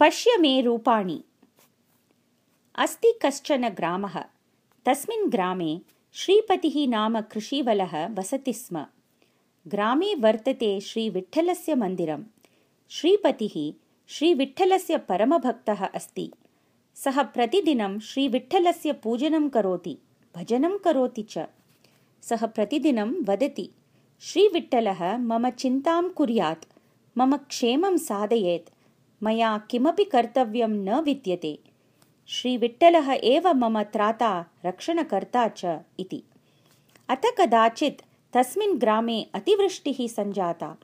पश्य मे रूपाणि। अस्ति कश्चन ग्रामः। तस्मिन् ग्रामे श्रीपतिः नाम कृषीवलः वसति स्म। ग्रामे वर्तते श्रीविठ्ठलस्य मन्दिरं श्रीपतिः श्रीविठ्ठलस्य परमभक्तः अस्ति। सः प्रतिदिनं श्रीविठ्ठलस्य पूजनं करोति भजनं करोति च। सः प्रतिदिनं वदति श्रीविठ्ठलः मम चिन्तां कुर्यात् मम क्षेमं साधयेत् मया किमपि कर्तव्यं न विद्यते। श्रीविठ्ठलः एव मम त्राता रक्षणकर्ता च इति। अथ कदाचित् तस्मिन् ग्रामे अतिवृष्टिः सञ्जाता।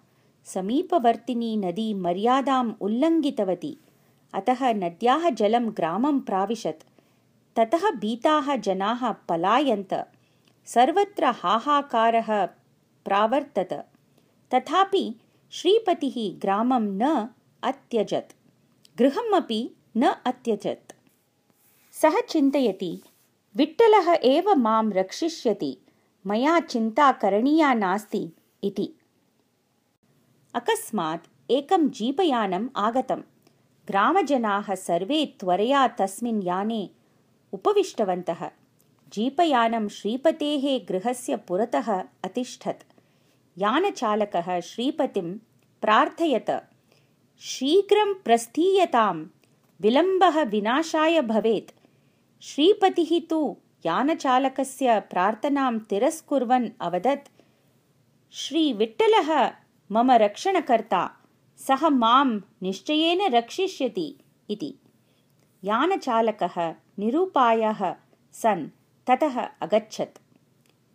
समीपवर्तिनी नदी मर्यादाम् उल्लङ्घितवती। अतः नद्याः जलं ग्रामं प्राविशत्। ततः भीताः जनाः पलायन्त। सर्वत्र हाहाकारः प्रावर्तत। तथापि श्रीपतिः ग्रामं न अत्यजत्। गृहमपि न अत्यजत्। सः चिन्तयति विठ्ठलः एव मां रक्षिष्यति मया चिन्ता करणीया नास्ति इति। अकस्मात् एकं जीपयानम् आगतम्। ग्रामजनाः सर्वे त्वरया तस्मिन् याने उपविष्टवन्तः। जीपयानं श्रीपतेः गृहस्य पुरतः अतिष्ठत्। यानचालकः श्रीपतिं प्रार्थयत शीघ्रं प्रस्थीयताम् विलम्बः विनाशाय भवेत्। श्रीपतिः तु यानचालकस्य प्रार्थनां तिरस्कुर्वन् अवदत् श्रीविठ्ठलः मम रक्षणकर्ता सः मां निश्चयेन रक्षिष्यति इति। यानचालकः निरूपायः सन् ततः अगच्छत्।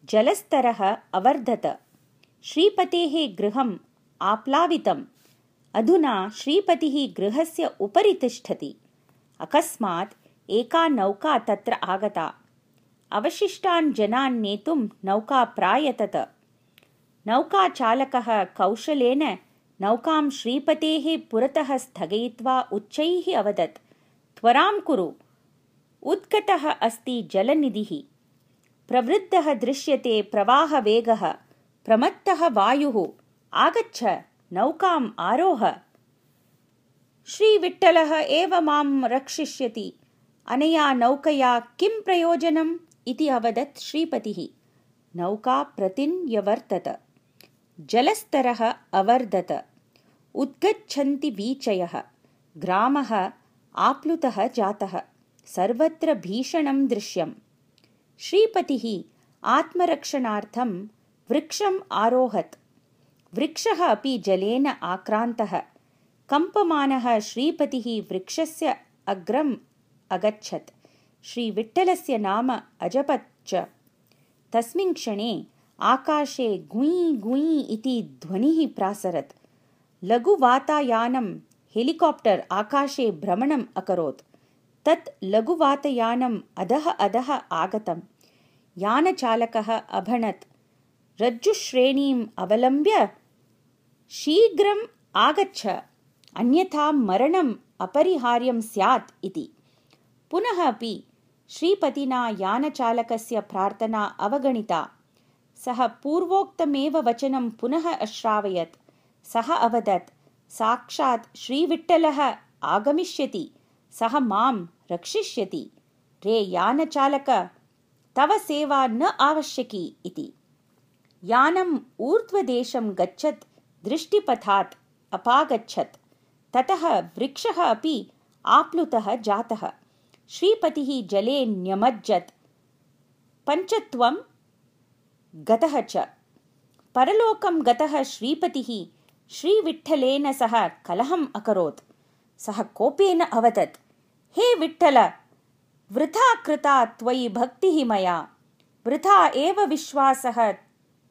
जलस्तरः अवर्धत। श्रीपतेः गृहम् आप्लावितम् अधुना श्रीपतिः गृहस्य उपरि तिष्ठति। अकस्मात् एका नौका तत्र आगता। अवशिष्टान् जनान् नेतुं नौका प्रायतत। नौकाचालकः कौशलेन नौकां श्रीपतेः पुरतः स्थगयित्वा उच्चैः अवदत् त्वरां कुरु। उद्गतः अस्ति जलनिधिः। प्रवृद्धः दृश्यते प्रवाहवेगः। प्रमत्तः वायुः। आगच्छ नौकाम् आरोह। श्रीविठ्ठलः एव मां रक्षिष्यति। अनया नौकया किं प्रयोजनम् इति अवदत् श्रीपतिः। नौका प्रतिन्यवर्तत। जलस्तरः अवर्धत। उद्गच्छन्ति वीचयः। ग्रामः आप्लुतः जातः। सर्वत्र भीषणं दृश्यम्। श्रीपतिः आत्मरक्षणार्थं वृक्षम् आरोहत् वृक्षः अपि जलेन आक्रान्तः। कम्पमानः श्रीपतिः वृक्षस्य अग्रम् अगच्छत्। श्रीविठ्ठलस्य नाम अजपत् च। तस्मिन् क्षणे आकाशे गुयि गुयि इति ध्वनिः प्रासरत्। लघुवातायानं हेलिकाप्टर् आकाशे भ्रमणम् अकरोत्। तत् लघुवातयानम् अधः अधः आगतम्। यानचालकः अभणत्। रज्जुश्रेणीम् अवलम्ब्य शीघ्रम् आगच्छ अन्यथा मरणम् अपरिहार्यं स्यात् इति। पुनः अपि श्रीपतिना यानचालकस्य प्रार्थना अवगणिता। सः पूर्वोक्तमेव वचनं पुनः अश्रावयत्। सः अवदत् साक्षात् श्रीविठ्ठलः आगमिष्यति सः मां रक्षिष्यति। रे यानचालक तव सेवा न आवश्यकी इति। यानम् ऊर्ध्वदेशं गच्छत् दृष्टिपथात् अपागच्छत्। ततः वृक्षः अपि आप्लुतः जातः। श्रीपतिः जले न्यमज्जत्। पञ्चत्वं गतः च। परलोकं गतः श्रीपतिः श्रीविठ्ठलेन सह कलहम् अकरोत्। सः कोपेन अवदत् हे विठ्ठल वृथा कृता त्वयि भक्तिः मया। वृथा एव विश्वासः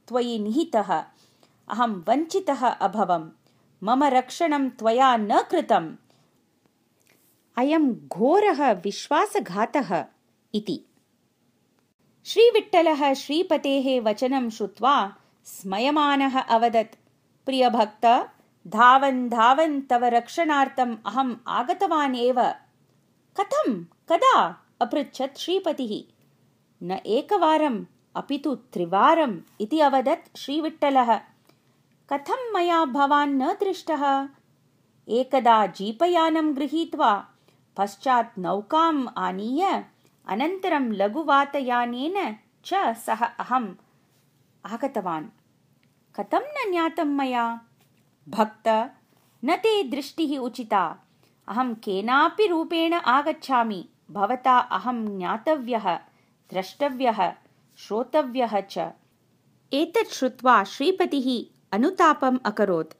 त्वयि निहितः अहं वञ्चितः अभवम्। मम रक्षणं त्वया न कृतम्। अयं घोरः विश्वासघातः इति। श्रीविठ्ठलः श्रीपतेः वचनं श्रुत्वा स्मयमानः अवदत्। प्रियभक्त धावन् धावन् तव रक्षणार्थम् अहम् आगतवान् एव। कथं कदा? अपृच्छत् श्रीपतिः। न एकवारम् अपि तु त्रिवारम् इति अवदत् श्रीविठ्ठलः कथं मया भवान् न दृष्टः? एकदा जीपयानं गृहीत्वा पश्चात् नौकाम् आनीय अनन्तरं लघुवातयानेन च सह अहम् आगतवान्। कथं न ज्ञातं मया? भक्त न ते दृष्टिः उचिता। अहं केनापि रूपेण आगच्छामि। भवता अहं ज्ञातव्यः द्रष्टव्यः श्रोतव्यः च। एतत् श्रुत्वा श्रीपतिः अनुतापम् अकरोत्।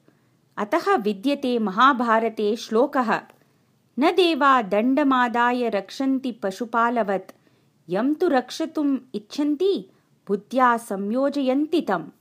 अतः विद्यते महाभारते श्लोकः। न देवा दण्डमादाय रक्षन्ति पशुपालवत्। यं तु रक्षतुम् इच्छन्ति बुद्ध्या संयोजयन्ति तम्